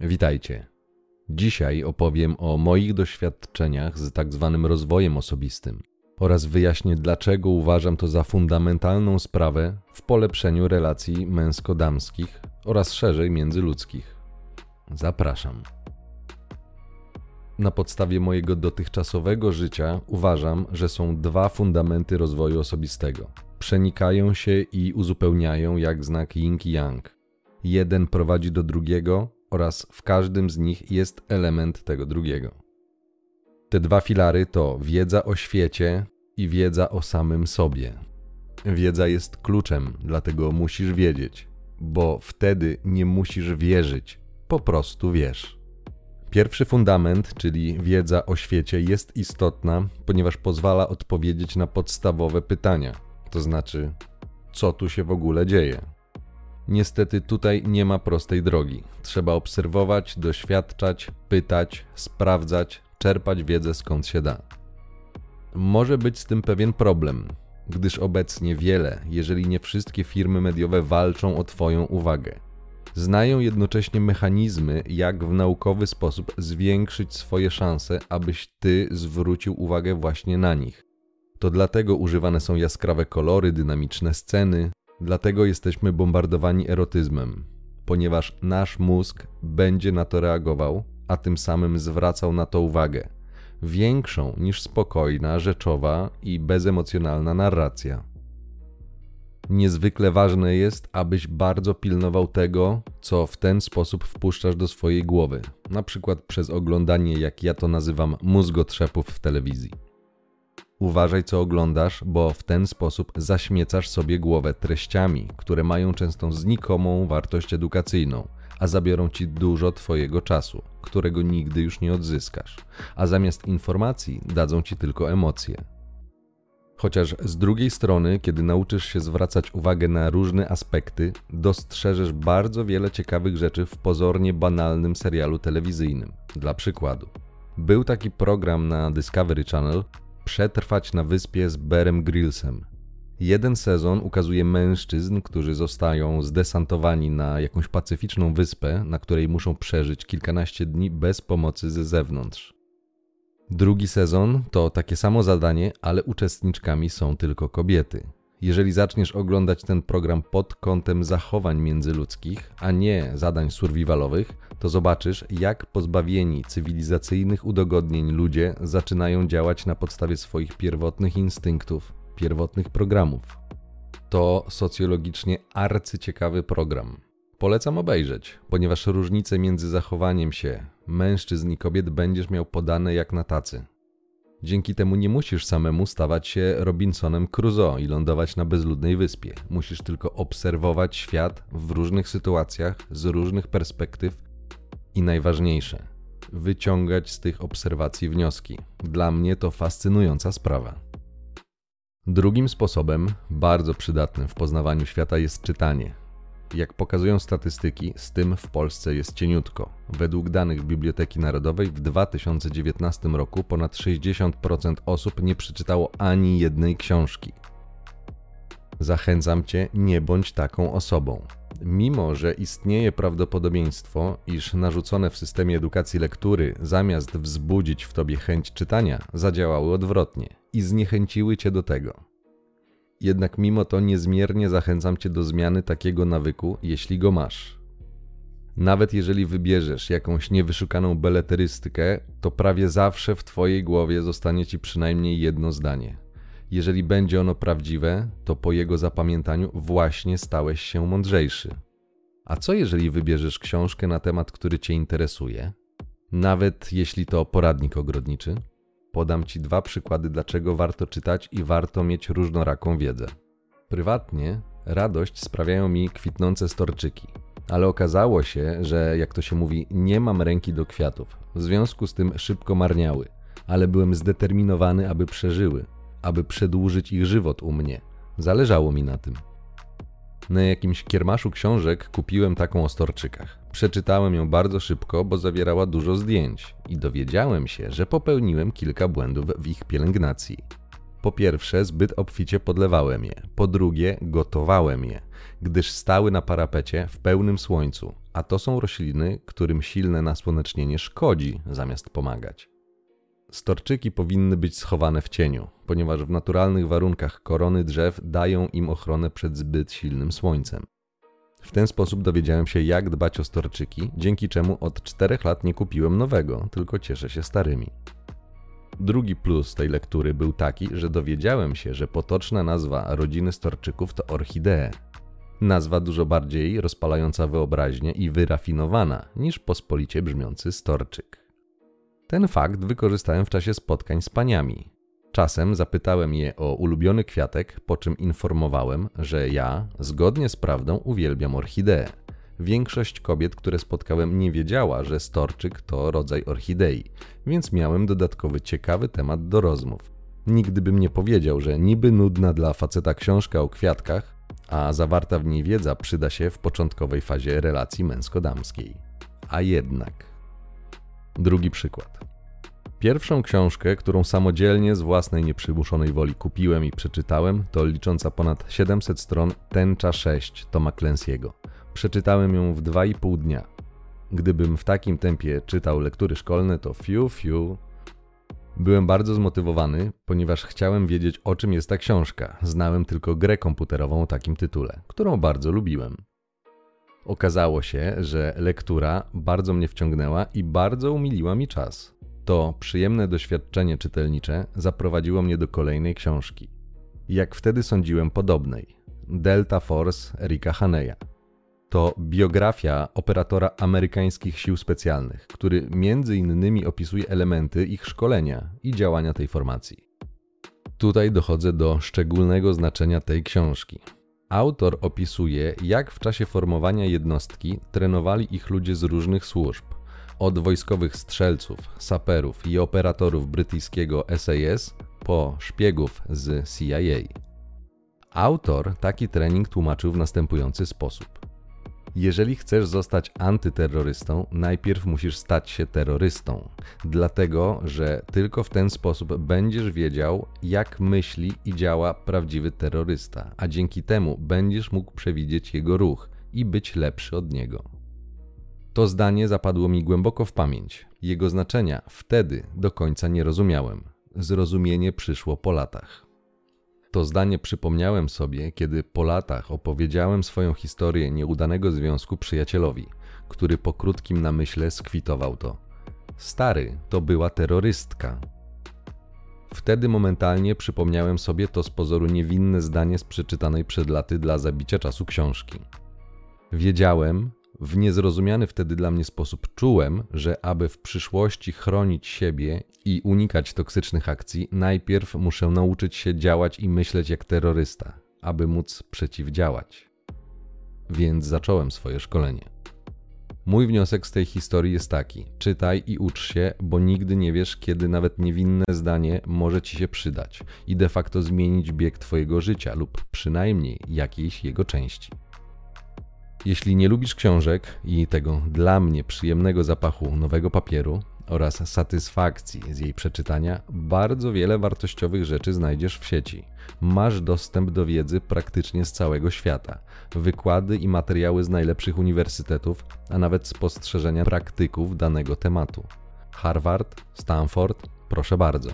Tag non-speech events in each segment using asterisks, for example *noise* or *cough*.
Witajcie. Dzisiaj opowiem o moich doświadczeniach z tak zwanym rozwojem osobistym oraz wyjaśnię, dlaczego uważam to za fundamentalną sprawę w polepszeniu relacji męsko-damskich oraz szerzej międzyludzkich. Zapraszam. Na podstawie mojego dotychczasowego życia uważam, że są dwa fundamenty rozwoju osobistego. Przenikają się i uzupełniają jak znak yin i yang. Jeden prowadzi do drugiego oraz w każdym z nich jest element tego drugiego. Te dwa filary to wiedza o świecie i wiedza o samym sobie. Wiedza jest kluczem, dlatego musisz wiedzieć, bo wtedy nie musisz wierzyć, po prostu wiesz. Pierwszy fundament, czyli wiedza o świecie, jest istotna, ponieważ pozwala odpowiedzieć na podstawowe pytania, to znaczy, co tu się w ogóle dzieje. Niestety tutaj nie ma prostej drogi. Trzeba obserwować, doświadczać, pytać, sprawdzać, czerpać wiedzę skąd się da. Może być z tym pewien problem, gdyż obecnie wiele, jeżeli nie wszystkie firmy mediowe walczą o Twoją uwagę. Znają jednocześnie mechanizmy, jak w naukowy sposób zwiększyć swoje szanse, abyś Ty zwrócił uwagę właśnie na nich. To dlatego używane są jaskrawe kolory, dynamiczne sceny, dlatego jesteśmy bombardowani erotyzmem, ponieważ nasz mózg będzie na to reagował, a tym samym zwracał na to uwagę większą niż spokojna, rzeczowa i bezemocjonalna narracja. Niezwykle ważne jest, abyś bardzo pilnował tego, co w ten sposób wpuszczasz do swojej głowy, na przykład przez oglądanie, jak ja to nazywam, mózgotrzepów w telewizji. Uważaj, co oglądasz, bo w ten sposób zaśmiecasz sobie głowę treściami, które mają często znikomą wartość edukacyjną, a zabiorą ci dużo Twojego czasu, którego nigdy już nie odzyskasz, a zamiast informacji dadzą ci tylko emocje. Chociaż z drugiej strony, kiedy nauczysz się zwracać uwagę na różne aspekty, dostrzeżesz bardzo wiele ciekawych rzeczy w pozornie banalnym serialu telewizyjnym. Dla przykładu, był taki program na Discovery Channel Przetrwać na wyspie z Berem Grillsem. Jeden sezon ukazuje mężczyzn, którzy zostają zdesantowani na jakąś pacyficzną wyspę, na której muszą przeżyć kilkanaście dni bez pomocy ze zewnątrz. Drugi sezon to takie samo zadanie, ale uczestniczkami są tylko kobiety. Jeżeli zaczniesz oglądać ten program pod kątem zachowań międzyludzkich, a nie zadań survivalowych, to zobaczysz, jak pozbawieni cywilizacyjnych udogodnień ludzie zaczynają działać na podstawie swoich pierwotnych instynktów, pierwotnych programów. To socjologicznie arcyciekawy program. Polecam obejrzeć, ponieważ różnice między zachowaniem się mężczyzn i kobiet będziesz miał podane jak na tacy. Dzięki temu nie musisz samemu stawać się Robinsonem Crusoe i lądować na bezludnej wyspie. Musisz tylko obserwować świat w różnych sytuacjach, z różnych perspektyw i najważniejsze, wyciągać z tych obserwacji wnioski. Dla mnie to fascynująca sprawa. Drugim sposobem, bardzo przydatnym w poznawaniu świata, jest czytanie. Jak pokazują statystyki, z tym w Polsce jest cieniutko. Według danych Biblioteki Narodowej w 2019 roku ponad 60% osób nie przeczytało ani jednej książki. Zachęcam cię, nie bądź taką osobą. Mimo, że istnieje prawdopodobieństwo, iż narzucone w systemie edukacji lektury, zamiast wzbudzić w tobie chęć czytania, zadziałały odwrotnie i zniechęciły cię do tego. Jednak mimo to niezmiernie zachęcam cię do zmiany takiego nawyku, jeśli go masz. Nawet jeżeli wybierzesz jakąś niewyszukaną beleterystykę, to prawie zawsze w twojej głowie zostanie ci przynajmniej jedno zdanie. Jeżeli będzie ono prawdziwe, to po jego zapamiętaniu właśnie stałeś się mądrzejszy. A co jeżeli wybierzesz książkę na temat, który cię interesuje? Nawet jeśli to poradnik ogrodniczy? Podam Ci dwa przykłady, dlaczego warto czytać i warto mieć różnoraką wiedzę. Prywatnie radość sprawiają mi kwitnące storczyki, ale okazało się, że jak to się mówi, nie mam ręki do kwiatów. W związku z tym szybko marniały, ale byłem zdeterminowany, aby przeżyły, aby przedłużyć ich żywot u mnie. Zależało mi na tym. Na jakimś kiermaszu książek kupiłem taką o storczykach. Przeczytałem ją bardzo szybko, bo zawierała dużo zdjęć i dowiedziałem się, że popełniłem kilka błędów w ich pielęgnacji. Po pierwsze, zbyt obficie podlewałem je. Po drugie, gotowałem je, gdyż stały na parapecie w pełnym słońcu, a to są rośliny, którym silne nasłonecznienie szkodzi zamiast pomagać. Storczyki powinny być schowane w cieniu, ponieważ w naturalnych warunkach korony drzew dają im ochronę przed zbyt silnym słońcem. W ten sposób dowiedziałem się, jak dbać o storczyki, dzięki czemu od czterech lat nie kupiłem nowego, tylko cieszę się starymi. Drugi plus tej lektury był taki, że dowiedziałem się, że potoczna nazwa rodziny storczyków to orchidee. Nazwa dużo bardziej rozpalająca wyobraźnię i wyrafinowana niż pospolicie brzmiący storczyk. Ten fakt wykorzystałem w czasie spotkań z paniami. Czasem zapytałem je o ulubiony kwiatek, po czym informowałem, że ja, zgodnie z prawdą, uwielbiam orchideę. Większość kobiet, które spotkałem, nie wiedziała, że storczyk to rodzaj orchidei, więc miałem dodatkowy ciekawy temat do rozmów. Nigdy bym nie powiedział, że niby nudna dla faceta książka o kwiatkach, a zawarta w niej wiedza przyda się w początkowej fazie relacji męsko-damskiej. A jednak. Drugi przykład. Pierwszą książkę, którą samodzielnie z własnej nieprzymuszonej woli kupiłem i przeczytałem, to licząca ponad 700 stron Tęcza 6 Toma Clancy'ego. Przeczytałem ją w 2,5 dnia. Gdybym w takim tempie czytał lektury szkolne, to fiu, fiu. Byłem bardzo zmotywowany, ponieważ chciałem wiedzieć, o czym jest ta książka. Znałem tylko grę komputerową o takim tytule, którą bardzo lubiłem. Okazało się, że lektura bardzo mnie wciągnęła i bardzo umiliła mi czas. To przyjemne doświadczenie czytelnicze zaprowadziło mnie do kolejnej książki. Jak wtedy sądziłem podobnej. Delta Force Erika Haneya. To biografia operatora amerykańskich sił specjalnych, który między innymi opisuje elementy ich szkolenia i działania tej formacji. Tutaj dochodzę do szczególnego znaczenia tej książki. Autor opisuje, jak w czasie formowania jednostki trenowali ich ludzie z różnych służb, od wojskowych strzelców, saperów i operatorów brytyjskiego SAS po szpiegów z CIA. Autor taki trening tłumaczył w następujący sposób. Jeżeli chcesz zostać antyterrorystą, najpierw musisz stać się terrorystą, dlatego że tylko w ten sposób będziesz wiedział, jak myśli i działa prawdziwy terrorysta, a dzięki temu będziesz mógł przewidzieć jego ruch i być lepszy od niego. To zdanie zapadło mi głęboko w pamięć. Jego znaczenia wtedy do końca nie rozumiałem. Zrozumienie przyszło po latach. To zdanie przypomniałem sobie, kiedy po latach opowiedziałem swoją historię nieudanego związku przyjacielowi, który po krótkim namyśle skwitował to. Stary to była terrorystka. Wtedy momentalnie przypomniałem sobie to z pozoru niewinne zdanie z przeczytanej przed laty dla zabicia czasu książki. Wiedziałem, w niezrozumiany wtedy dla mnie sposób czułem, że aby w przyszłości chronić siebie i unikać toksycznych akcji, najpierw muszę nauczyć się działać i myśleć jak terrorysta, aby móc przeciwdziałać. Więc zacząłem swoje szkolenie. Mój wniosek z tej historii jest taki: czytaj i ucz się, bo nigdy nie wiesz, kiedy nawet niewinne zdanie może ci się przydać i de facto zmienić bieg twojego życia lub przynajmniej jakiejś jego części. Jeśli nie lubisz książek i tego dla mnie przyjemnego zapachu nowego papieru oraz satysfakcji z jej przeczytania, bardzo wiele wartościowych rzeczy znajdziesz w sieci. Masz dostęp do wiedzy praktycznie z całego świata, wykłady i materiały z najlepszych uniwersytetów, a nawet spostrzeżenia praktyków danego tematu. Harvard, Stanford, proszę bardzo.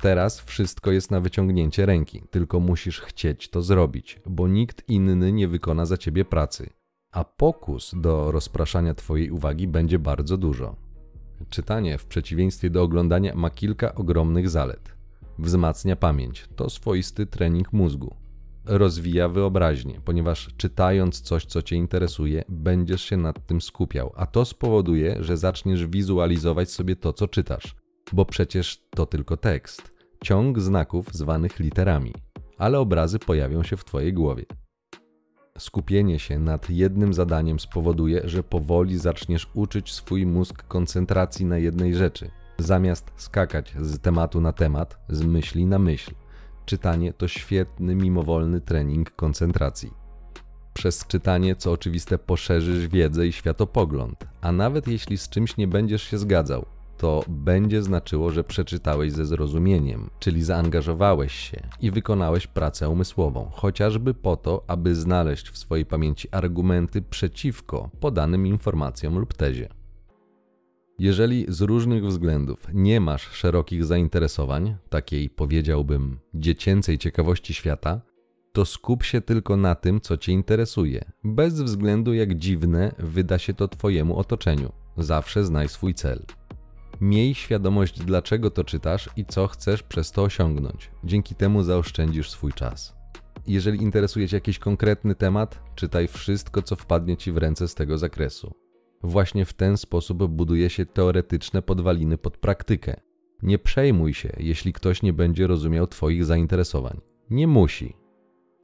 Teraz wszystko jest na wyciągnięcie ręki, tylko musisz chcieć to zrobić, bo nikt inny nie wykona za ciebie pracy. A pokus do rozpraszania twojej uwagi będzie bardzo dużo. Czytanie, w przeciwieństwie do oglądania, ma kilka ogromnych zalet. Wzmacnia pamięć, to swoisty trening mózgu. Rozwija wyobraźnię, ponieważ czytając coś, co cię interesuje, będziesz się nad tym skupiał, a to spowoduje, że zaczniesz wizualizować sobie to, co czytasz bo przecież to tylko tekst, ciąg znaków zwanych literami, ale obrazy pojawią się w Twojej głowie. Skupienie się nad jednym zadaniem spowoduje, że powoli zaczniesz uczyć swój mózg koncentracji na jednej rzeczy, zamiast skakać z tematu na temat, z myśli na myśl. Czytanie to świetny, mimowolny trening koncentracji. Przez czytanie, co oczywiste, poszerzysz wiedzę i światopogląd, a nawet jeśli z czymś nie będziesz się zgadzał, to będzie znaczyło, że przeczytałeś ze zrozumieniem, czyli zaangażowałeś się i wykonałeś pracę umysłową, chociażby po to, aby znaleźć w swojej pamięci argumenty przeciwko podanym informacjom lub tezie. Jeżeli z różnych względów nie masz szerokich zainteresowań, takiej powiedziałbym dziecięcej ciekawości świata, to skup się tylko na tym, co Cię interesuje, bez względu jak dziwne wyda się to Twojemu otoczeniu. Zawsze znaj swój cel. Miej świadomość, dlaczego to czytasz i co chcesz przez to osiągnąć. Dzięki temu zaoszczędzisz swój czas. Jeżeli interesuje Cię jakiś konkretny temat, czytaj wszystko, co wpadnie Ci w ręce z tego zakresu. Właśnie w ten sposób buduje się teoretyczne podwaliny pod praktykę. Nie przejmuj się, jeśli ktoś nie będzie rozumiał Twoich zainteresowań. Nie musi.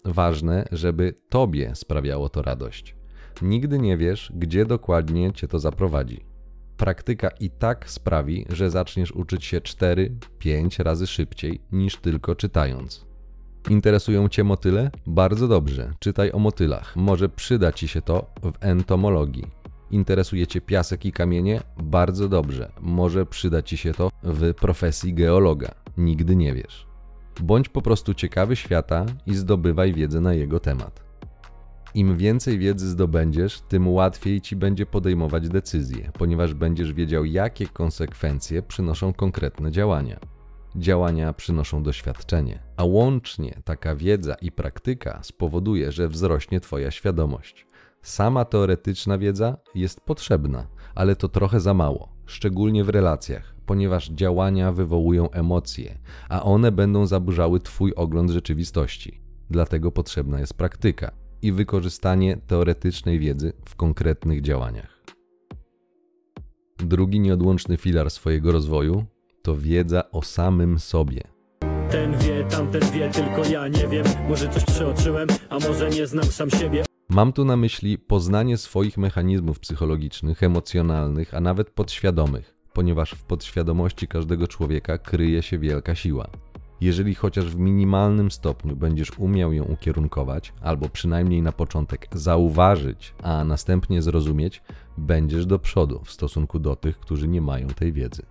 Ważne, żeby Tobie sprawiało to radość. Nigdy nie wiesz, gdzie dokładnie Cię to zaprowadzi. Praktyka i tak sprawi, że zaczniesz uczyć się 4-5 razy szybciej niż tylko czytając. Interesują Cię motyle? Bardzo dobrze, czytaj o motylach. Może przyda Ci się to w entomologii. Interesuje Cię piasek i kamienie? Bardzo dobrze, może przyda Ci się to w profesji geologa. Nigdy nie wiesz. Bądź po prostu ciekawy świata i zdobywaj wiedzę na jego temat. Im więcej wiedzy zdobędziesz, tym łatwiej ci będzie podejmować decyzje, ponieważ będziesz wiedział, jakie konsekwencje przynoszą konkretne działania. Działania przynoszą doświadczenie, a łącznie taka wiedza i praktyka spowoduje, że wzrośnie Twoja świadomość. Sama teoretyczna wiedza jest potrzebna, ale to trochę za mało, szczególnie w relacjach, ponieważ działania wywołują emocje, a one będą zaburzały Twój ogląd rzeczywistości. Dlatego potrzebna jest praktyka i wykorzystanie teoretycznej wiedzy w konkretnych działaniach. Drugi nieodłączny filar swojego rozwoju to wiedza o samym sobie. Ten wie, tamten wie, tylko ja nie wiem. Może coś przeoczyłem, a może nie znam sam siebie. Mam tu na myśli poznanie swoich mechanizmów psychologicznych, emocjonalnych, a nawet podświadomych, ponieważ w podświadomości każdego człowieka kryje się wielka siła. Jeżeli chociaż w minimalnym stopniu będziesz umiał ją ukierunkować, albo przynajmniej na początek zauważyć, a następnie zrozumieć, będziesz do przodu w stosunku do tych, którzy nie mają tej wiedzy.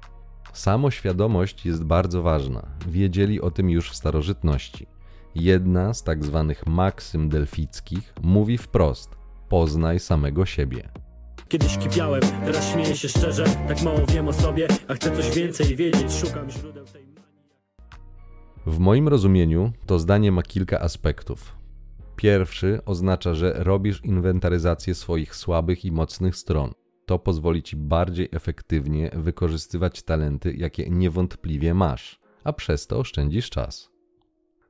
Samoświadomość jest bardzo ważna. Wiedzieli o tym już w starożytności. Jedna z tak zwanych maksym delfickich mówi wprost: poznaj samego siebie. Kiedyś kipiałem, teraz śmieję się szczerze, tak mało wiem o sobie, a chcę coś więcej wiedzieć, szukam źródeł tej w moim rozumieniu to zdanie ma kilka aspektów. Pierwszy oznacza, że robisz inwentaryzację swoich słabych i mocnych stron. To pozwoli ci bardziej efektywnie wykorzystywać talenty, jakie niewątpliwie masz, a przez to oszczędzisz czas.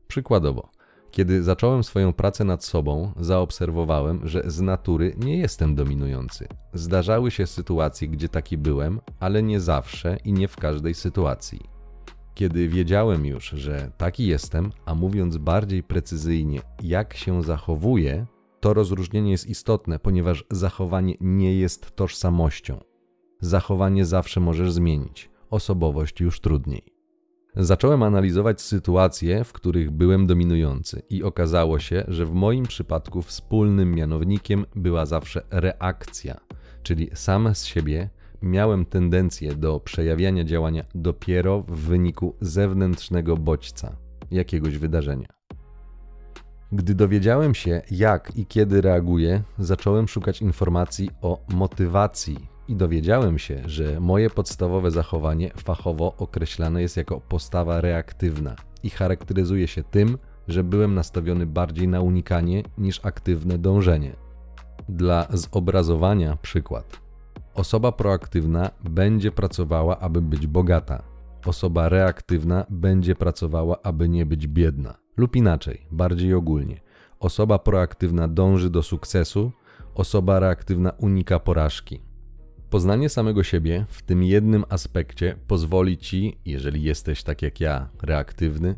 Przykładowo, kiedy zacząłem swoją pracę nad sobą, zaobserwowałem, że z natury nie jestem dominujący. Zdarzały się sytuacje, gdzie taki byłem, ale nie zawsze i nie w każdej sytuacji. Kiedy wiedziałem już, że taki jestem, a mówiąc bardziej precyzyjnie, jak się zachowuję, to rozróżnienie jest istotne, ponieważ zachowanie nie jest tożsamością. Zachowanie zawsze możesz zmienić, osobowość już trudniej. Zacząłem analizować sytuacje, w których byłem dominujący, i okazało się, że w moim przypadku wspólnym mianownikiem była zawsze reakcja, czyli sam z siebie miałem tendencję do przejawiania działania dopiero w wyniku zewnętrznego bodźca, jakiegoś wydarzenia. Gdy dowiedziałem się, jak i kiedy reaguję, zacząłem szukać informacji o motywacji i dowiedziałem się, że moje podstawowe zachowanie fachowo określane jest jako postawa reaktywna i charakteryzuje się tym, że byłem nastawiony bardziej na unikanie niż aktywne dążenie. Dla zobrazowania przykład. Osoba proaktywna będzie pracowała, aby być bogata. Osoba reaktywna będzie pracowała, aby nie być biedna. Lub inaczej, bardziej ogólnie. Osoba proaktywna dąży do sukcesu, osoba reaktywna unika porażki. Poznanie samego siebie w tym jednym aspekcie pozwoli ci, jeżeli jesteś tak jak ja, reaktywny,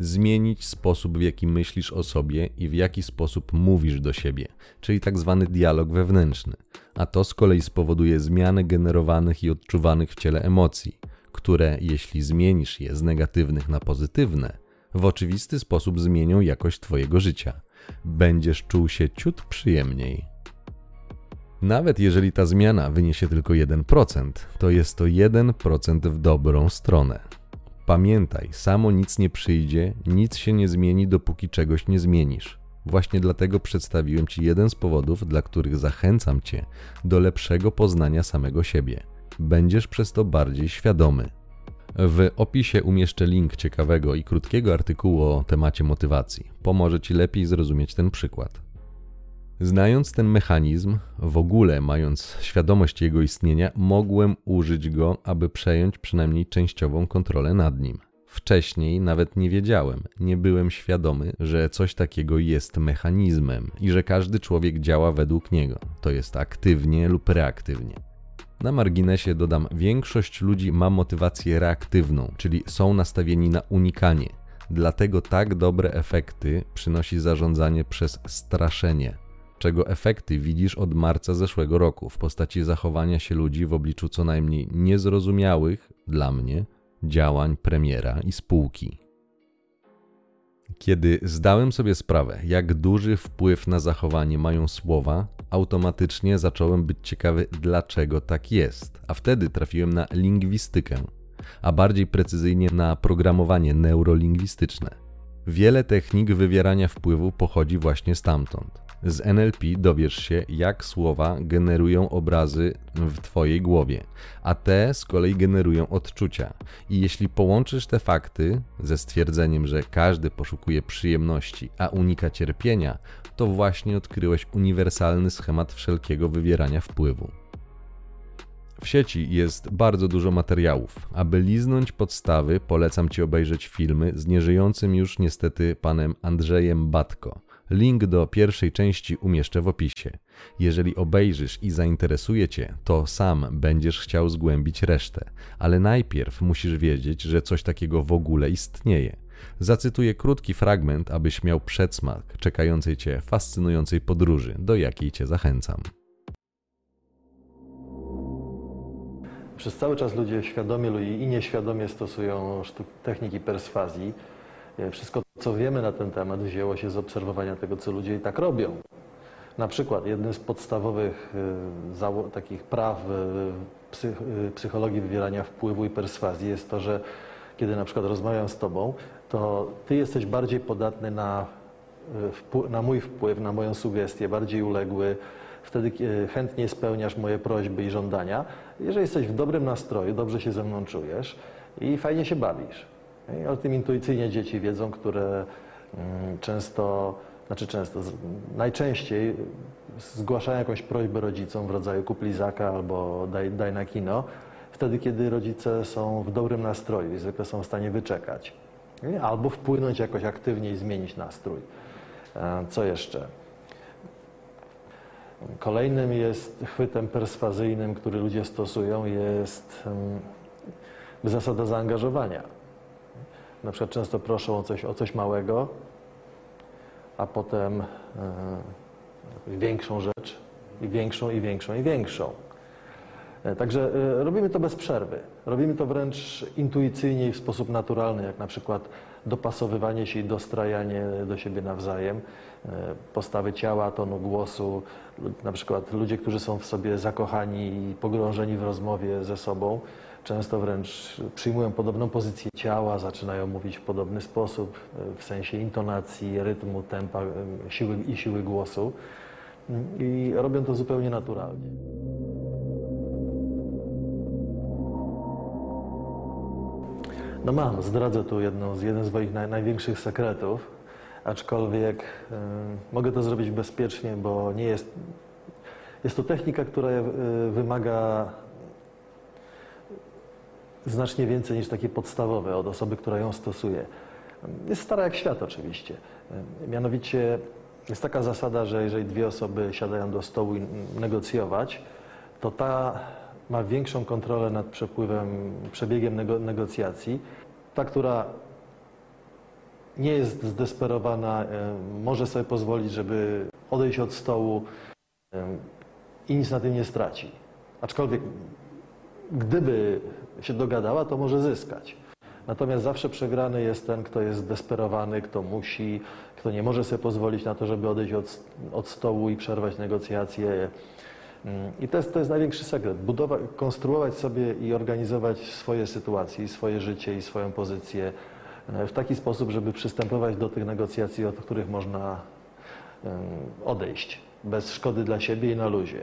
zmienić sposób, w jaki myślisz o sobie i w jaki sposób mówisz do siebie, czyli tak zwany dialog wewnętrzny, a to z kolei spowoduje zmianę generowanych i odczuwanych w ciele emocji, które, jeśli zmienisz je z negatywnych na pozytywne, w oczywisty sposób zmienią jakość Twojego życia. Będziesz czuł się ciut przyjemniej. Nawet jeżeli ta zmiana wyniesie tylko 1%, to jest to 1% w dobrą stronę. Pamiętaj, samo nic nie przyjdzie, nic się nie zmieni, dopóki czegoś nie zmienisz. Właśnie dlatego przedstawiłem Ci jeden z powodów, dla których zachęcam Cię do lepszego poznania samego siebie. Będziesz przez to bardziej świadomy. W opisie umieszczę link ciekawego i krótkiego artykułu o temacie motywacji. Pomoże Ci lepiej zrozumieć ten przykład. Znając ten mechanizm, w ogóle mając świadomość jego istnienia, mogłem użyć go, aby przejąć przynajmniej częściową kontrolę nad nim. Wcześniej nawet nie wiedziałem, nie byłem świadomy, że coś takiego jest mechanizmem i że każdy człowiek działa według niego, to jest aktywnie lub reaktywnie. Na marginesie dodam, większość ludzi ma motywację reaktywną, czyli są nastawieni na unikanie. Dlatego tak dobre efekty przynosi zarządzanie przez straszenie, czego efekty widzisz od marca zeszłego roku w postaci zachowania się ludzi w obliczu co najmniej niezrozumiałych dla mnie działań premiera i spółki. Kiedy zdałem sobie sprawę, jak duży wpływ na zachowanie mają słowa, automatycznie zacząłem być ciekawy, dlaczego tak jest, a wtedy trafiłem na lingwistykę, a bardziej precyzyjnie na programowanie neurolingwistyczne. Wiele technik wywierania wpływu pochodzi właśnie stamtąd. Z NLP dowiesz się, jak słowa generują obrazy w Twojej głowie, a te z kolei generują odczucia. I jeśli połączysz te fakty ze stwierdzeniem, że każdy poszukuje przyjemności, a unika cierpienia, to właśnie odkryłeś uniwersalny schemat wszelkiego wywierania wpływu. W sieci jest bardzo dużo materiałów. Aby liznąć podstawy, polecam Ci obejrzeć filmy z nieżyjącym już niestety panem Andrzejem Batko. Link do pierwszej części umieszczę w opisie. Jeżeli obejrzysz i zainteresuje Cię, to sam będziesz chciał zgłębić resztę, ale najpierw musisz wiedzieć, że coś takiego w ogóle istnieje. Zacytuję krótki fragment, abyś miał przedsmak czekającej Cię fascynującej podróży, do jakiej Cię zachęcam. Przez cały czas ludzie świadomie i nieświadomie stosują techniki perswazji. Wszystko, co wiemy na ten temat, wzięło się z obserwowania tego, co ludzie i tak robią. Na przykład jednym z podstawowych e, takich praw e, psychologii wywierania wpływu i perswazji jest to, że kiedy na przykład rozmawiam z Tobą, to Ty jesteś bardziej podatny na, na mój wpływ, na moją sugestię, bardziej uległy, wtedy chętnie spełniasz moje prośby i żądania. Jeżeli jesteś w dobrym nastroju, dobrze się ze mną czujesz i fajnie się bawisz. I o tym intuicyjnie dzieci wiedzą, które mm, często, znaczy często, najczęściej zgłaszają jakąś prośbę rodzicom w rodzaju kup lizaka albo daj, daj na kino, wtedy kiedy rodzice są w dobrym nastroju i zwykle są w stanie wyczekać. Albo wpłynąć jakoś aktywnie i zmienić nastrój. E, co jeszcze? Kolejnym jest chwytem perswazyjnym, który ludzie stosują, jest zasada zaangażowania. Na przykład często proszą o coś, o coś małego, a potem e, większą rzecz i większą, i większą, i większą. E, także e, robimy to bez przerwy. Robimy to wręcz intuicyjnie i w sposób naturalny, jak na przykład dopasowywanie się i dostrajanie do siebie nawzajem, postawy ciała, tonu głosu, na przykład ludzie, którzy są w sobie zakochani i pogrążeni w rozmowie ze sobą, często wręcz przyjmują podobną pozycję ciała, zaczynają mówić w podobny sposób, w sensie intonacji, rytmu, tempa siły i siły głosu i robią to zupełnie naturalnie. No mam, zdradzę tu jedną, jeden z moich naj, największych sekretów, aczkolwiek y, mogę to zrobić bezpiecznie, bo nie jest... Jest to technika, która y, wymaga znacznie więcej niż takie podstawowe od osoby, która ją stosuje. Jest stara jak świat oczywiście. Mianowicie jest taka zasada, że jeżeli dwie osoby siadają do stołu i negocjować, to ta ma większą kontrolę nad przepływem, przebiegiem nego, negocjacji. Ta, która nie jest zdesperowana, może sobie pozwolić, żeby odejść od stołu i nic na tym nie straci. Aczkolwiek gdyby się dogadała, to może zyskać. Natomiast zawsze przegrany jest ten, kto jest zdesperowany, kto musi, kto nie może sobie pozwolić na to, żeby odejść od, od stołu i przerwać negocjacje. Mm, I to jest, to jest największy sekret. Budować, konstruować sobie i organizować swoje sytuacje, swoje życie i swoją pozycję e, w taki sposób, żeby przystępować do tych negocjacji, od których można odejść bez szkody dla siebie i na luzie.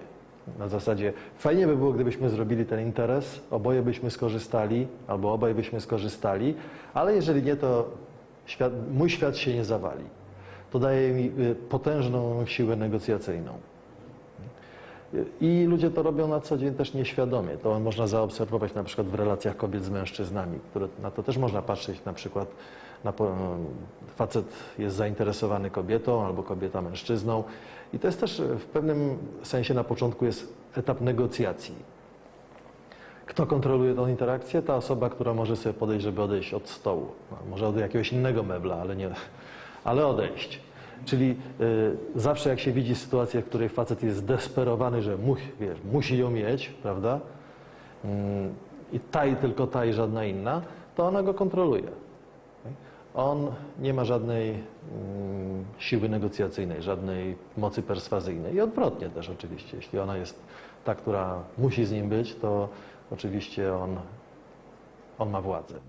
Na zasadzie fajnie by było, gdybyśmy zrobili ten interes, oboje byśmy skorzystali, albo obaj byśmy skorzystali, ale jeżeli nie, to świat, mój świat się nie zawali. To daje mi y, potężną siłę negocjacyjną. I ludzie to robią na co dzień też nieświadomie. To można zaobserwować na przykład w relacjach kobiet z mężczyznami, które na to też można patrzeć na przykład na, facet jest zainteresowany kobietą albo kobieta mężczyzną i to jest też w pewnym sensie na początku jest etap negocjacji. Kto kontroluje tę interakcję? Ta osoba, która może sobie podejść, żeby odejść od stołu. No, może od jakiegoś innego mebla, ale nie, *laughs* ale odejść. Czyli y, zawsze jak się widzi sytuację, w której facet jest zdesperowany, że mu, wiesz, musi ją mieć, prawda? Y, I ta i tylko ta i żadna inna, to ona go kontroluje. On nie ma żadnej y, siły negocjacyjnej, żadnej mocy perswazyjnej. I odwrotnie też oczywiście. Jeśli ona jest ta, która musi z nim być, to oczywiście on, on ma władzę.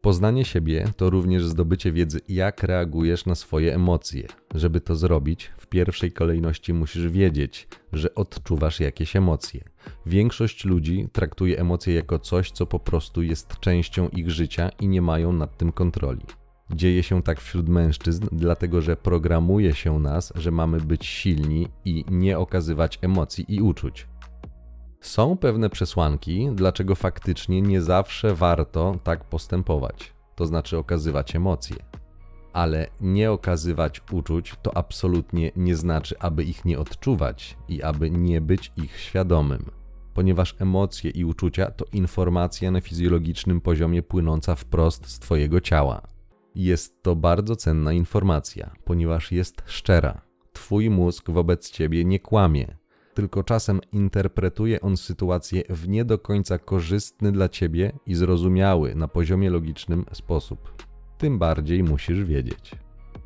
Poznanie siebie to również zdobycie wiedzy, jak reagujesz na swoje emocje. Żeby to zrobić, w pierwszej kolejności musisz wiedzieć, że odczuwasz jakieś emocje. Większość ludzi traktuje emocje jako coś, co po prostu jest częścią ich życia i nie mają nad tym kontroli. Dzieje się tak wśród mężczyzn, dlatego że programuje się nas, że mamy być silni i nie okazywać emocji i uczuć. Są pewne przesłanki, dlaczego faktycznie nie zawsze warto tak postępować, to znaczy okazywać emocje. Ale nie okazywać uczuć to absolutnie nie znaczy, aby ich nie odczuwać i aby nie być ich świadomym, ponieważ emocje i uczucia to informacja na fizjologicznym poziomie płynąca wprost z Twojego ciała. Jest to bardzo cenna informacja, ponieważ jest szczera. Twój mózg wobec Ciebie nie kłamie, tylko czasem interpretuje on sytuację w nie do końca korzystny dla ciebie i zrozumiały na poziomie logicznym sposób. Tym bardziej musisz wiedzieć.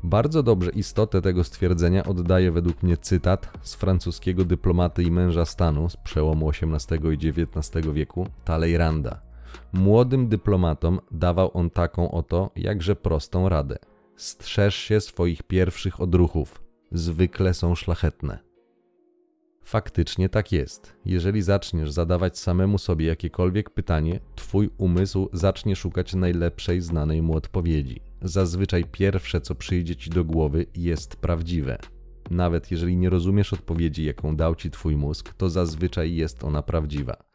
Bardzo dobrze istotę tego stwierdzenia oddaje według mnie cytat z francuskiego dyplomaty i męża stanu z przełomu XVIII i XIX wieku, Taleyranda. Młodym dyplomatom dawał on taką oto jakże prostą radę. Strzeż się swoich pierwszych odruchów. Zwykle są szlachetne. Faktycznie tak jest. Jeżeli zaczniesz zadawać samemu sobie jakiekolwiek pytanie, twój umysł zacznie szukać najlepszej znanej mu odpowiedzi. Zazwyczaj pierwsze, co przyjdzie ci do głowy, jest prawdziwe. Nawet jeżeli nie rozumiesz odpowiedzi, jaką dał ci twój mózg, to zazwyczaj jest ona prawdziwa.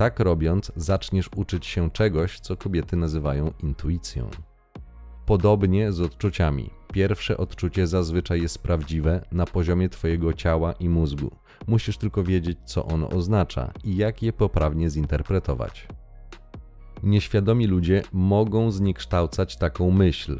Tak robiąc, zaczniesz uczyć się czegoś, co kobiety nazywają intuicją. Podobnie z odczuciami. Pierwsze odczucie zazwyczaj jest prawdziwe na poziomie Twojego ciała i mózgu. Musisz tylko wiedzieć, co ono oznacza i jak je poprawnie zinterpretować. Nieświadomi ludzie mogą zniekształcać taką myśl.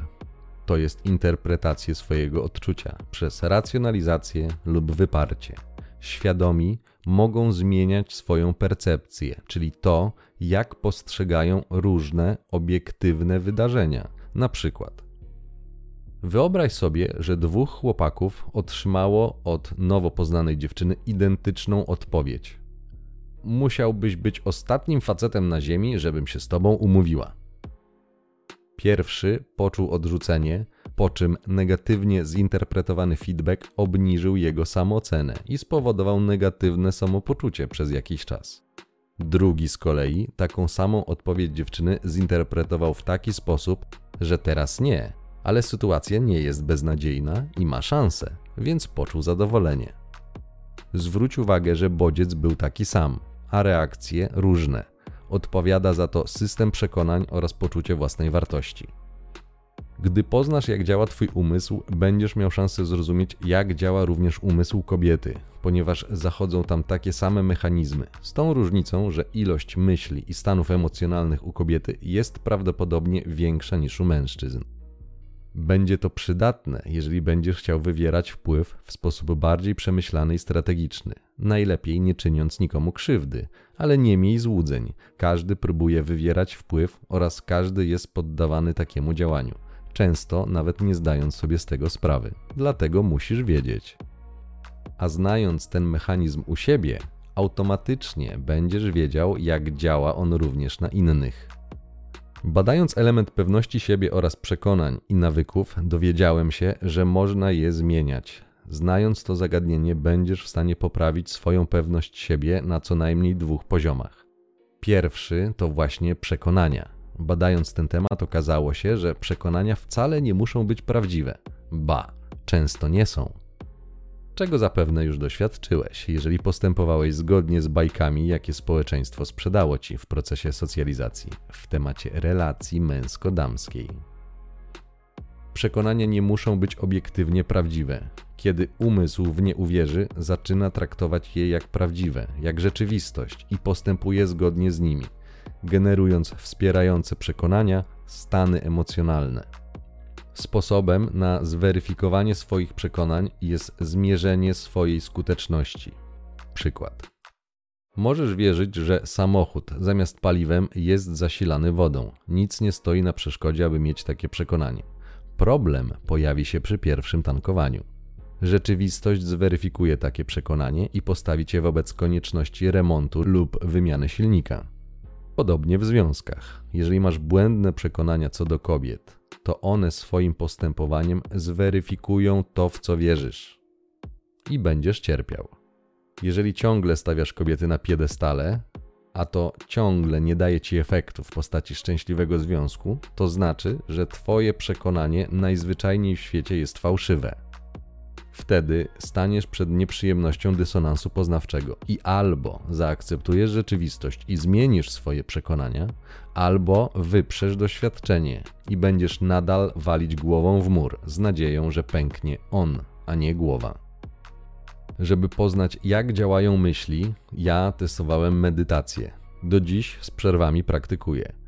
To jest interpretację swojego odczucia przez racjonalizację lub wyparcie. Świadomi mogą zmieniać swoją percepcję, czyli to, jak postrzegają różne obiektywne wydarzenia. Na przykład, Wyobraź sobie, że dwóch chłopaków otrzymało od nowo poznanej dziewczyny identyczną odpowiedź. Musiałbyś być ostatnim facetem na ziemi, żebym się z tobą umówiła. Pierwszy poczuł odrzucenie, po czym negatywnie zinterpretowany feedback obniżył jego samoocenę i spowodował negatywne samopoczucie przez jakiś czas. Drugi z kolei taką samą odpowiedź dziewczyny zinterpretował w taki sposób, że teraz nie, ale sytuacja nie jest beznadziejna i ma szansę, więc poczuł zadowolenie. Zwróć uwagę, że bodziec był taki sam, a reakcje różne. Odpowiada za to system przekonań oraz poczucie własnej wartości. Gdy poznasz, jak działa Twój umysł, będziesz miał szansę zrozumieć, jak działa również umysł kobiety, ponieważ zachodzą tam takie same mechanizmy, z tą różnicą, że ilość myśli i stanów emocjonalnych u kobiety jest prawdopodobnie większa niż u mężczyzn. Będzie to przydatne, jeżeli będziesz chciał wywierać wpływ w sposób bardziej przemyślany i strategiczny. Najlepiej nie czyniąc nikomu krzywdy, ale nie miej złudzeń. Każdy próbuje wywierać wpływ oraz każdy jest poddawany takiemu działaniu, często nawet nie zdając sobie z tego sprawy. Dlatego musisz wiedzieć. A znając ten mechanizm u siebie, automatycznie będziesz wiedział, jak działa on również na innych. Badając element pewności siebie oraz przekonań i nawyków, dowiedziałem się, że można je zmieniać. Znając to zagadnienie, będziesz w stanie poprawić swoją pewność siebie na co najmniej dwóch poziomach. Pierwszy to właśnie przekonania. Badając ten temat, okazało się, że przekonania wcale nie muszą być prawdziwe. Ba, często nie są. Czego zapewne już doświadczyłeś, jeżeli postępowałeś zgodnie z bajkami, jakie społeczeństwo sprzedało ci w procesie socjalizacji w temacie relacji męsko-damskiej. Przekonania nie muszą być obiektywnie prawdziwe. Kiedy umysł w nie uwierzy, zaczyna traktować je jak prawdziwe, jak rzeczywistość i postępuje zgodnie z nimi, generując wspierające przekonania, stany emocjonalne. Sposobem na zweryfikowanie swoich przekonań jest zmierzenie swojej skuteczności. Przykład. Możesz wierzyć, że samochód zamiast paliwem jest zasilany wodą. Nic nie stoi na przeszkodzie, aby mieć takie przekonanie. Problem pojawi się przy pierwszym tankowaniu. Rzeczywistość zweryfikuje takie przekonanie i postawi cię wobec konieczności remontu lub wymiany silnika. Podobnie w związkach. Jeżeli masz błędne przekonania co do kobiet, to one swoim postępowaniem zweryfikują to, w co wierzysz. I będziesz cierpiał. Jeżeli ciągle stawiasz kobiety na piedestale, a to ciągle nie daje ci efektu w postaci szczęśliwego związku, to znaczy, że twoje przekonanie najzwyczajniej w świecie jest fałszywe. Wtedy staniesz przed nieprzyjemnością dysonansu poznawczego i albo zaakceptujesz rzeczywistość i zmienisz swoje przekonania, albo wyprzesz doświadczenie i będziesz nadal walić głową w mur z nadzieją, że pęknie on, a nie głowa. Żeby poznać, jak działają myśli, ja testowałem medytację. Do dziś z przerwami praktykuję.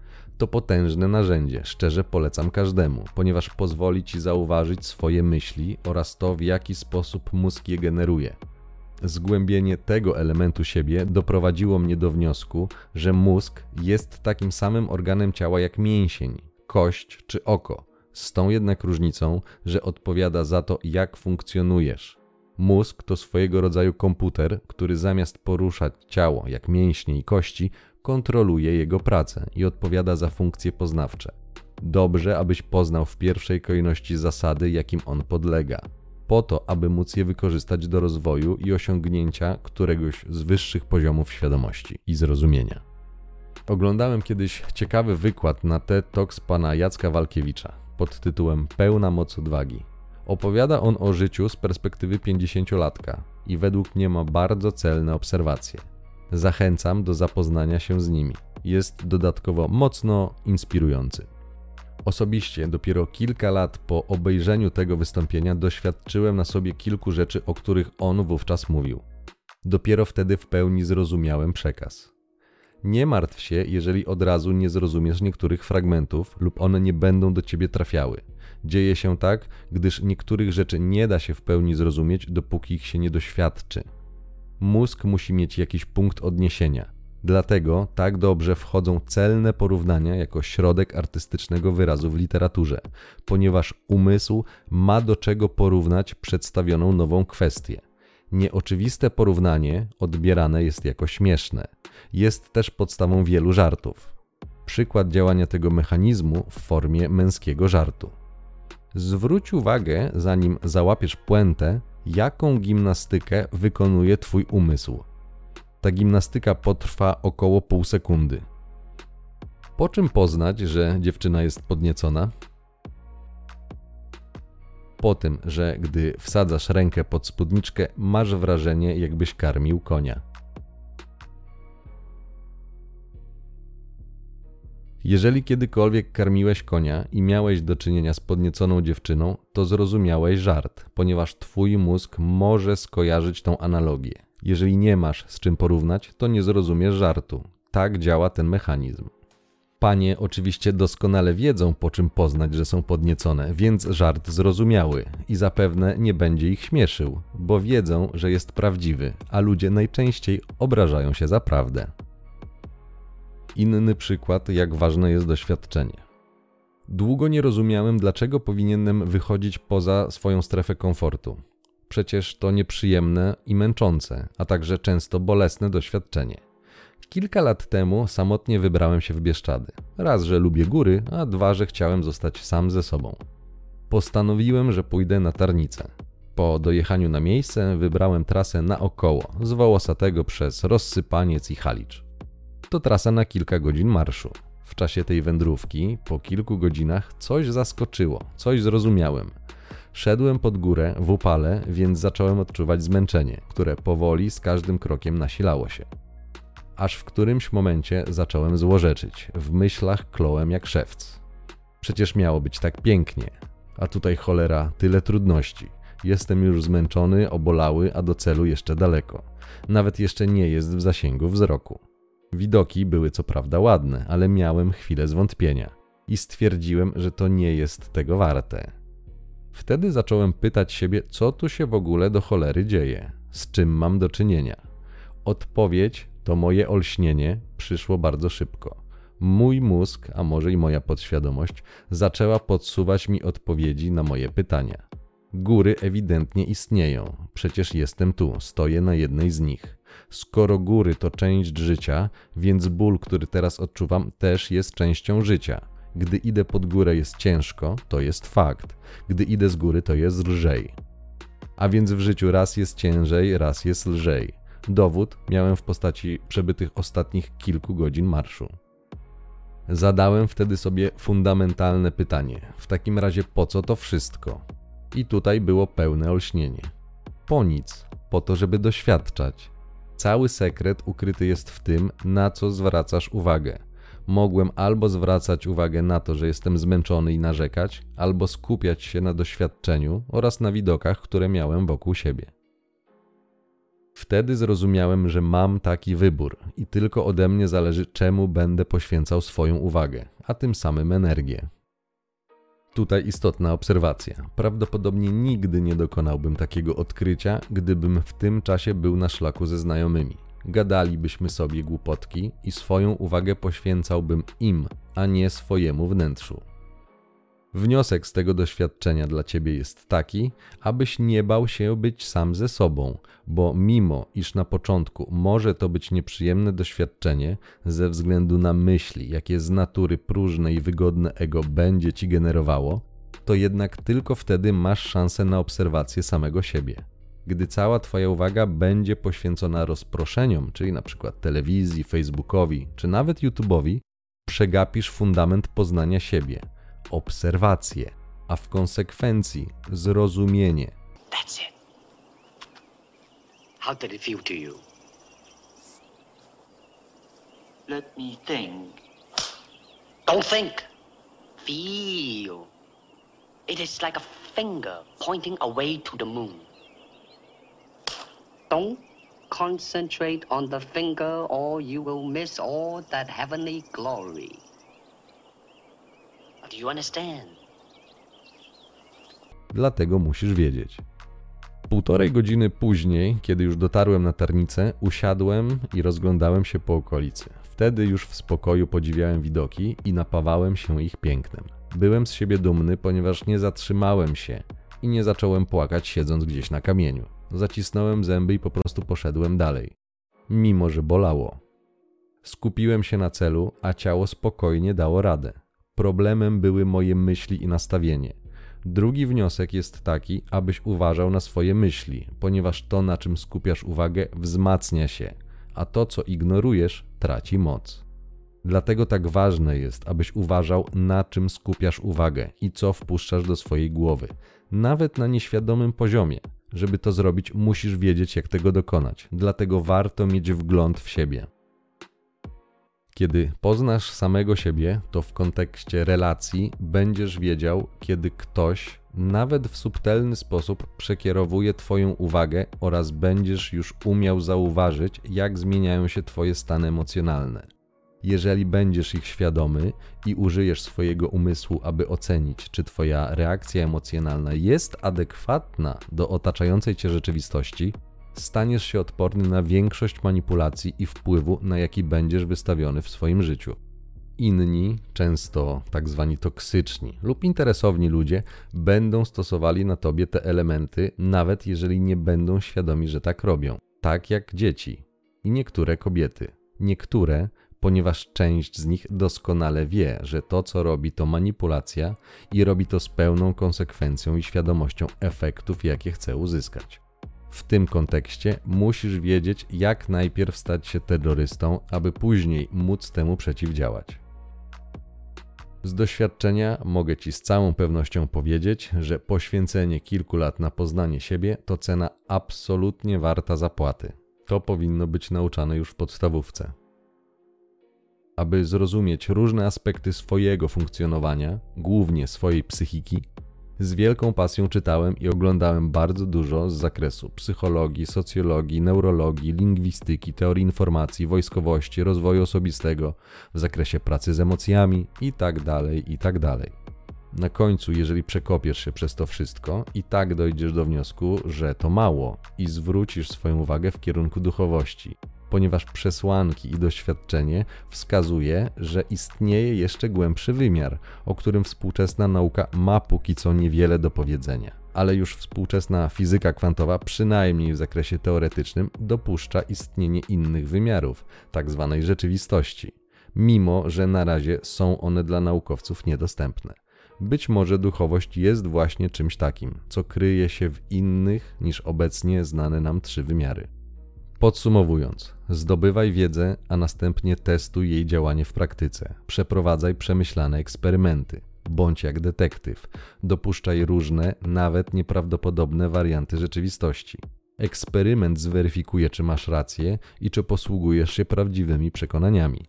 To potężne narzędzie, szczerze polecam każdemu, ponieważ pozwoli ci zauważyć swoje myśli oraz to, w jaki sposób mózg je generuje. Zgłębienie tego elementu siebie doprowadziło mnie do wniosku, że mózg jest takim samym organem ciała jak mięsień, kość czy oko, z tą jednak różnicą, że odpowiada za to, jak funkcjonujesz. Mózg to swojego rodzaju komputer, który zamiast poruszać ciało jak mięśnie i kości, kontroluje jego pracę i odpowiada za funkcje poznawcze. Dobrze, abyś poznał w pierwszej kolejności zasady, jakim on podlega, po to, aby móc je wykorzystać do rozwoju i osiągnięcia któregoś z wyższych poziomów świadomości i zrozumienia. Oglądałem kiedyś ciekawy wykład na TED Talks pana Jacka Walkiewicza pod tytułem Pełna moc odwagi. Opowiada on o życiu z perspektywy 50-latka i według mnie ma bardzo celne obserwacje. Zachęcam do zapoznania się z nimi. Jest dodatkowo mocno inspirujący. Osobiście dopiero kilka lat po obejrzeniu tego wystąpienia doświadczyłem na sobie kilku rzeczy, o których on wówczas mówił. Dopiero wtedy w pełni zrozumiałem przekaz. Nie martw się, jeżeli od razu nie zrozumiesz niektórych fragmentów lub one nie będą do ciebie trafiały. Dzieje się tak, gdyż niektórych rzeczy nie da się w pełni zrozumieć, dopóki ich się nie doświadczy. Mózg musi mieć jakiś punkt odniesienia. Dlatego tak dobrze wchodzą celne porównania jako środek artystycznego wyrazu w literaturze, ponieważ umysł ma do czego porównać przedstawioną nową kwestię. Nieoczywiste porównanie odbierane jest jako śmieszne. Jest też podstawą wielu żartów. Przykład działania tego mechanizmu w formie męskiego żartu. Zwróć uwagę, zanim załapiesz puentę, jaką gimnastykę wykonuje Twój umysł. Ta gimnastyka potrwa około pół sekundy. Po czym poznać, że dziewczyna jest podniecona? Po tym, że gdy wsadzasz rękę pod spódniczkę, masz wrażenie, jakbyś karmił konia. Jeżeli kiedykolwiek karmiłeś konia i miałeś do czynienia z podnieconą dziewczyną, to zrozumiałeś żart, ponieważ twój mózg może skojarzyć tą analogię. Jeżeli nie masz z czym porównać, to nie zrozumiesz żartu. Tak działa ten mechanizm. Panie oczywiście doskonale wiedzą, po czym poznać, że są podniecone, więc żart zrozumiały i zapewne nie będzie ich śmieszył, bo wiedzą, że jest prawdziwy, a ludzie najczęściej obrażają się za prawdę. Inny przykład, jak ważne jest doświadczenie. Długo nie rozumiałem, dlaczego powinienem wychodzić poza swoją strefę komfortu. Przecież to nieprzyjemne i męczące, a także często bolesne doświadczenie. Kilka lat temu samotnie wybrałem się w Bieszczady. Raz, że lubię góry, a dwa, że chciałem zostać sam ze sobą. Postanowiłem, że pójdę na Tarnicę. Po dojechaniu na miejsce wybrałem trasę naokoło, z Wołosatego przez Rozsypaniec i Halicz. To trasa na kilka godzin marszu. W czasie tej wędrówki, po kilku godzinach, coś zaskoczyło, coś zrozumiałem. Szedłem pod górę w upale, więc zacząłem odczuwać zmęczenie, które powoli z każdym krokiem nasilało się. Aż w którymś momencie zacząłem złorzeczyć, w myślach klołem jak szewc. Przecież miało być tak pięknie, a tutaj cholera, tyle trudności. Jestem już zmęczony, obolały, a do celu jeszcze daleko. Nawet jeszcze nie jest w zasięgu wzroku. Widoki były co prawda ładne, ale miałem chwilę zwątpienia i stwierdziłem, że to nie jest tego warte. Wtedy zacząłem pytać siebie, co tu się w ogóle do cholery dzieje, z czym mam do czynienia. Odpowiedź to moje olśnienie przyszło bardzo szybko. Mój mózg, a może i moja podświadomość, zaczęła podsuwać mi odpowiedzi na moje pytania. Góry ewidentnie istnieją, przecież jestem tu, stoję na jednej z nich. Skoro góry to część życia, więc ból, który teraz odczuwam, też jest częścią życia. Gdy idę pod górę jest ciężko, to jest fakt. Gdy idę z góry, to jest lżej. A więc w życiu raz jest ciężej, raz jest lżej. Dowód miałem w postaci przebytych ostatnich kilku godzin marszu. Zadałem wtedy sobie fundamentalne pytanie: w takim razie po co to wszystko? I tutaj było pełne olśnienie. Po nic, po to, żeby doświadczać. Cały sekret ukryty jest w tym, na co zwracasz uwagę. Mogłem albo zwracać uwagę na to, że jestem zmęczony i narzekać, albo skupiać się na doświadczeniu oraz na widokach, które miałem wokół siebie. Wtedy zrozumiałem, że mam taki wybór i tylko ode mnie zależy, czemu będę poświęcał swoją uwagę, a tym samym energię. Tutaj istotna obserwacja. Prawdopodobnie nigdy nie dokonałbym takiego odkrycia, gdybym w tym czasie był na szlaku ze znajomymi. Gadalibyśmy sobie głupotki i swoją uwagę poświęcałbym im, a nie swojemu wnętrzu. Wniosek z tego doświadczenia dla ciebie jest taki, abyś nie bał się być sam ze sobą, bo mimo iż na początku może to być nieprzyjemne doświadczenie ze względu na myśli, jakie z natury próżne i wygodne ego będzie ci generowało, to jednak tylko wtedy masz szansę na obserwację samego siebie. Gdy cała Twoja uwaga będzie poświęcona rozproszeniom, czyli na przykład telewizji, Facebookowi czy nawet YouTube'owi, przegapisz fundament poznania siebie – obserwację, a w konsekwencji zrozumienie. That's it. How did it feel to you? Let me think. Don't think. Feel. It is like a finger pointing away to the moon. Don't concentrate on the finger or you will miss all that heavenly glory. Do you understand? Dlatego musisz wiedzieć. Półtorej godziny później, kiedy już dotarłem na tarnicę, usiadłem i rozglądałem się po okolicy. Wtedy już w spokoju podziwiałem widoki i napawałem się ich pięknem. Byłem z siebie dumny, ponieważ nie zatrzymałem się i nie zacząłem płakać siedząc gdzieś na kamieniu. Zacisnąłem zęby i po prostu poszedłem dalej. Mimo, że bolało. Skupiłem się na celu, a ciało spokojnie dało radę. Problemem były moje myśli i nastawienie. Drugi wniosek jest taki, abyś uważał na swoje myśli, ponieważ to, na czym skupiasz uwagę, wzmacnia się, a to, co ignorujesz, traci moc. Dlatego tak ważne jest, abyś uważał, na czym skupiasz uwagę i co wpuszczasz do swojej głowy, nawet na nieświadomym poziomie. Żeby to zrobić, musisz wiedzieć, jak tego dokonać, dlatego warto mieć wgląd w siebie. Kiedy poznasz samego siebie, to w kontekście relacji będziesz wiedział, kiedy ktoś, nawet w subtelny sposób, przekierowuje Twoją uwagę oraz będziesz już umiał zauważyć, jak zmieniają się Twoje stany emocjonalne. Jeżeli będziesz ich świadomy i użyjesz swojego umysłu, aby ocenić, czy Twoja reakcja emocjonalna jest adekwatna do otaczającej Cię rzeczywistości, staniesz się odporny na większość manipulacji i wpływu, na jaki będziesz wystawiony w swoim życiu. Inni, często tak zwani toksyczni lub interesowni ludzie, będą stosowali na tobie te elementy, nawet jeżeli nie będą świadomi, że tak robią. Tak jak dzieci i niektóre kobiety. Niektóre, ponieważ część z nich doskonale wie, że to, co robi, to manipulacja i robi to z pełną konsekwencją i świadomością efektów, jakie chce uzyskać. W tym kontekście musisz wiedzieć, jak najpierw stać się terrorystą, aby później móc temu przeciwdziałać. Z doświadczenia mogę Ci z całą pewnością powiedzieć, że poświęcenie kilku lat na poznanie siebie to cena absolutnie warta zapłaty. To powinno być nauczane już w podstawówce. Aby zrozumieć różne aspekty swojego funkcjonowania, głównie swojej psychiki, z wielką pasją czytałem i oglądałem bardzo dużo z zakresu psychologii, socjologii, neurologii, lingwistyki, teorii informacji, wojskowości, rozwoju osobistego, w zakresie pracy z emocjami itd. Tak itd. Tak Na końcu, jeżeli przekopiesz się przez to wszystko, i tak dojdziesz do wniosku, że to mało i zwrócisz swoją uwagę w kierunku duchowości, ponieważ przesłanki i doświadczenie wskazuje, że istnieje jeszcze głębszy wymiar, o którym współczesna nauka ma póki co niewiele do powiedzenia. Ale już współczesna fizyka kwantowa, przynajmniej w zakresie teoretycznym, dopuszcza istnienie innych wymiarów, tzw. Tak rzeczywistości, mimo że na razie są one dla naukowców niedostępne. Być może duchowość jest właśnie czymś takim, co kryje się w innych niż obecnie znane nam trzy wymiary. Podsumowując, zdobywaj wiedzę, a następnie testuj jej działanie w praktyce. Przeprowadzaj przemyślane eksperymenty. Bądź jak detektyw. Dopuszczaj różne, nawet nieprawdopodobne warianty rzeczywistości. Eksperyment zweryfikuje, czy masz rację i czy posługujesz się prawdziwymi przekonaniami.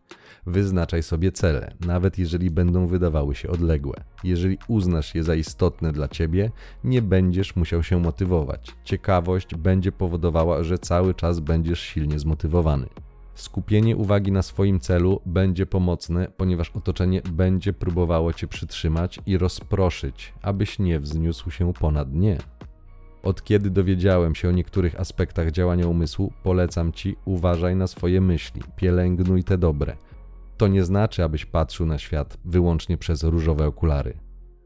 Wyznaczaj sobie cele, nawet jeżeli będą wydawały się odległe. Jeżeli uznasz je za istotne dla ciebie, nie będziesz musiał się motywować. Ciekawość będzie powodowała, że cały czas będziesz silnie zmotywowany. Skupienie uwagi na swoim celu będzie pomocne, ponieważ otoczenie będzie próbowało cię przytrzymać i rozproszyć, abyś nie wzniósł się ponad nie. Od kiedy dowiedziałem się o niektórych aspektach działania umysłu, polecam ci uważaj na swoje myśli, pielęgnuj te dobre. To nie znaczy, abyś patrzył na świat wyłącznie przez różowe okulary.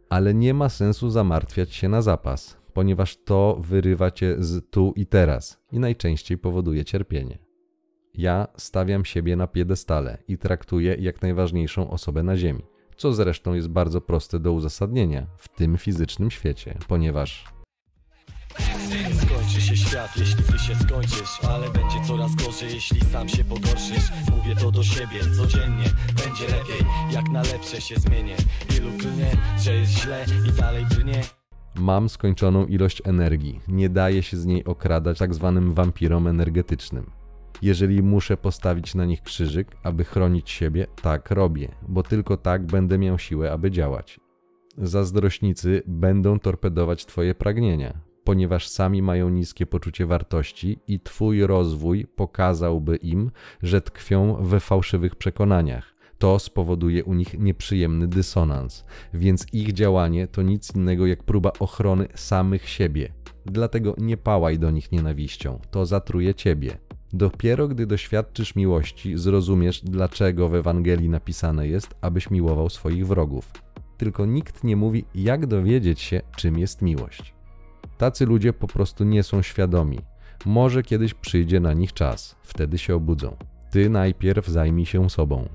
Ale nie ma sensu zamartwiać się na zapas, ponieważ to wyrywa cię z tu i teraz i najczęściej powoduje cierpienie. Ja stawiam siebie na piedestale i traktuję jak najważniejszą osobę na Ziemi, co zresztą jest bardzo proste do uzasadnienia w tym fizycznym świecie, ponieważ świat, jeśli ty się skończysz Ale będzie coraz gorzej, jeśli sam się pogorszysz. Mówię to do siebie codziennie Będzie lepiej, jak na lepsze się zmienię. Wielu klnie, że jest źle i dalej brnie. Mam skończoną ilość energii, nie daje się z niej okradać tak zwanym wampirom energetycznym. Jeżeli muszę postawić na nich krzyżyk, aby chronić siebie, tak robię, bo tylko tak będę miał siłę, aby działać. Zazdrośnicy będą torpedować Twoje pragnienia, ponieważ sami mają niskie poczucie wartości i Twój rozwój pokazałby im, że tkwią we fałszywych przekonaniach. To spowoduje u nich nieprzyjemny dysonans, więc ich działanie to nic innego jak próba ochrony samych siebie. Dlatego nie pałaj do nich nienawiścią, to zatruje ciebie. Dopiero gdy doświadczysz miłości, zrozumiesz, dlaczego w Ewangelii napisane jest, abyś miłował swoich wrogów. Tylko nikt nie mówi, jak dowiedzieć się, czym jest miłość. Tacy ludzie po prostu nie są świadomi. Może kiedyś przyjdzie na nich czas, wtedy się obudzą. Ty najpierw zajmij się sobą.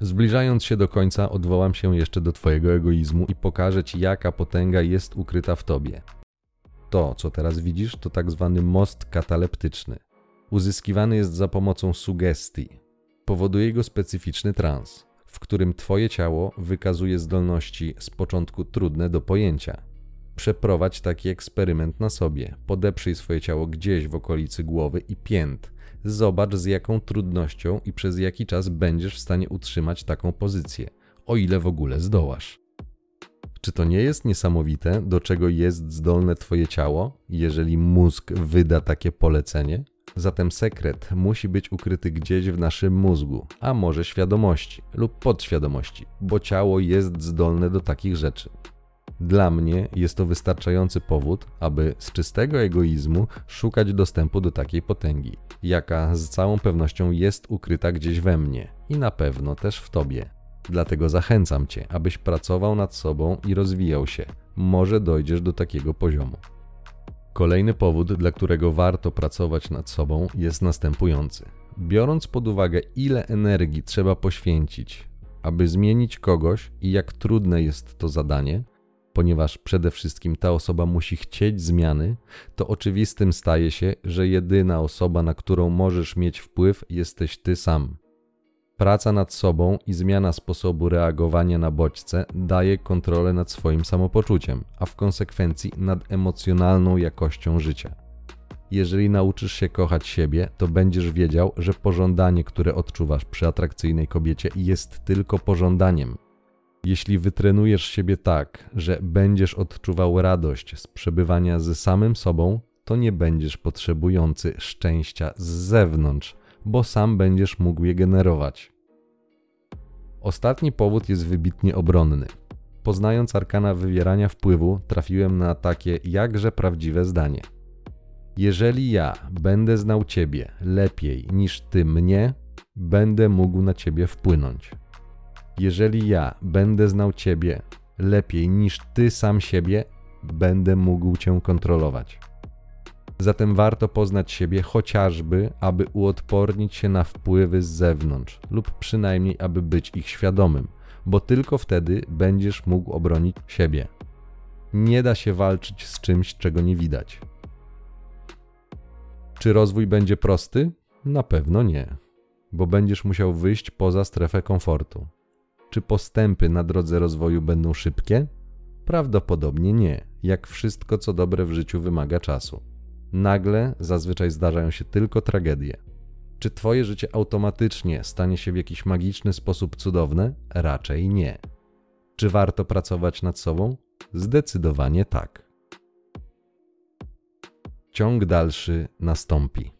Zbliżając się do końca, odwołam się jeszcze do Twojego egoizmu i pokażę Ci, jaka potęga jest ukryta w Tobie. To, co teraz widzisz, to tak zwany most kataleptyczny. Uzyskiwany jest za pomocą sugestii. Powoduje go specyficzny trans, w którym Twoje ciało wykazuje zdolności z początku trudne do pojęcia Przeprowadź taki eksperyment na sobie. Podeprzyj swoje ciało gdzieś w okolicy głowy i pięt. Zobacz z jaką trudnością i przez jaki czas będziesz w stanie utrzymać taką pozycję, o ile w ogóle zdołasz. Czy to nie jest niesamowite, do czego jest zdolne Twoje ciało, jeżeli mózg wyda takie polecenie? Zatem sekret musi być ukryty gdzieś w naszym mózgu, a może świadomości lub podświadomości, bo ciało jest zdolne do takich rzeczy. Dla mnie jest to wystarczający powód, aby z czystego egoizmu szukać dostępu do takiej potęgi, jaka z całą pewnością jest ukryta gdzieś we mnie. i na pewno też w tobie. Dlatego zachęcam cię, abyś pracował nad sobą i rozwijał się. Może dojdziesz do takiego poziomu. Kolejny powód, dla którego warto pracować nad sobą, jest następujący. Biorąc pod uwagę, ile energii trzeba poświęcić, aby zmienić kogoś i jak trudne jest to zadanie, ponieważ przede wszystkim ta osoba musi chcieć zmiany, to oczywistym staje się, że jedyna osoba, na którą możesz mieć wpływ, jesteś ty sam. Praca nad sobą i zmiana sposobu reagowania na bodźce daje kontrolę nad swoim samopoczuciem, a w konsekwencji nad emocjonalną jakością życia. Jeżeli nauczysz się kochać siebie, to będziesz wiedział, że pożądanie, które odczuwasz przy atrakcyjnej kobiecie, jest tylko pożądaniem. Jeśli wytrenujesz siebie tak, że będziesz odczuwał radość z przebywania ze samym sobą, to nie będziesz potrzebujący szczęścia z zewnątrz, bo sam będziesz mógł je generować. Ostatni powód jest wybitnie obronny. Poznając arkana wywierania wpływu, trafiłem na takie jakże prawdziwe zdanie. Jeżeli ja będę znał Ciebie lepiej niż Ty mnie, będę mógł na Ciebie wpłynąć. Jeżeli ja będę znał Ciebie lepiej niż Ty sam siebie, będę mógł Cię kontrolować. Zatem warto poznać siebie chociażby, aby uodpornić się na wpływy z zewnątrz, lub przynajmniej, aby być ich świadomym, bo tylko wtedy będziesz mógł obronić siebie. Nie da się walczyć z czymś, czego nie widać. Czy rozwój będzie prosty? Na pewno nie, bo będziesz musiał wyjść poza strefę komfortu. Czy postępy na drodze rozwoju będą szybkie? Prawdopodobnie nie, jak wszystko co dobre w życiu wymaga czasu. Nagle zazwyczaj zdarzają się tylko tragedie. Czy Twoje życie automatycznie stanie się w jakiś magiczny sposób cudowne? Raczej nie. Czy warto pracować nad sobą? Zdecydowanie tak. Ciąg dalszy nastąpi.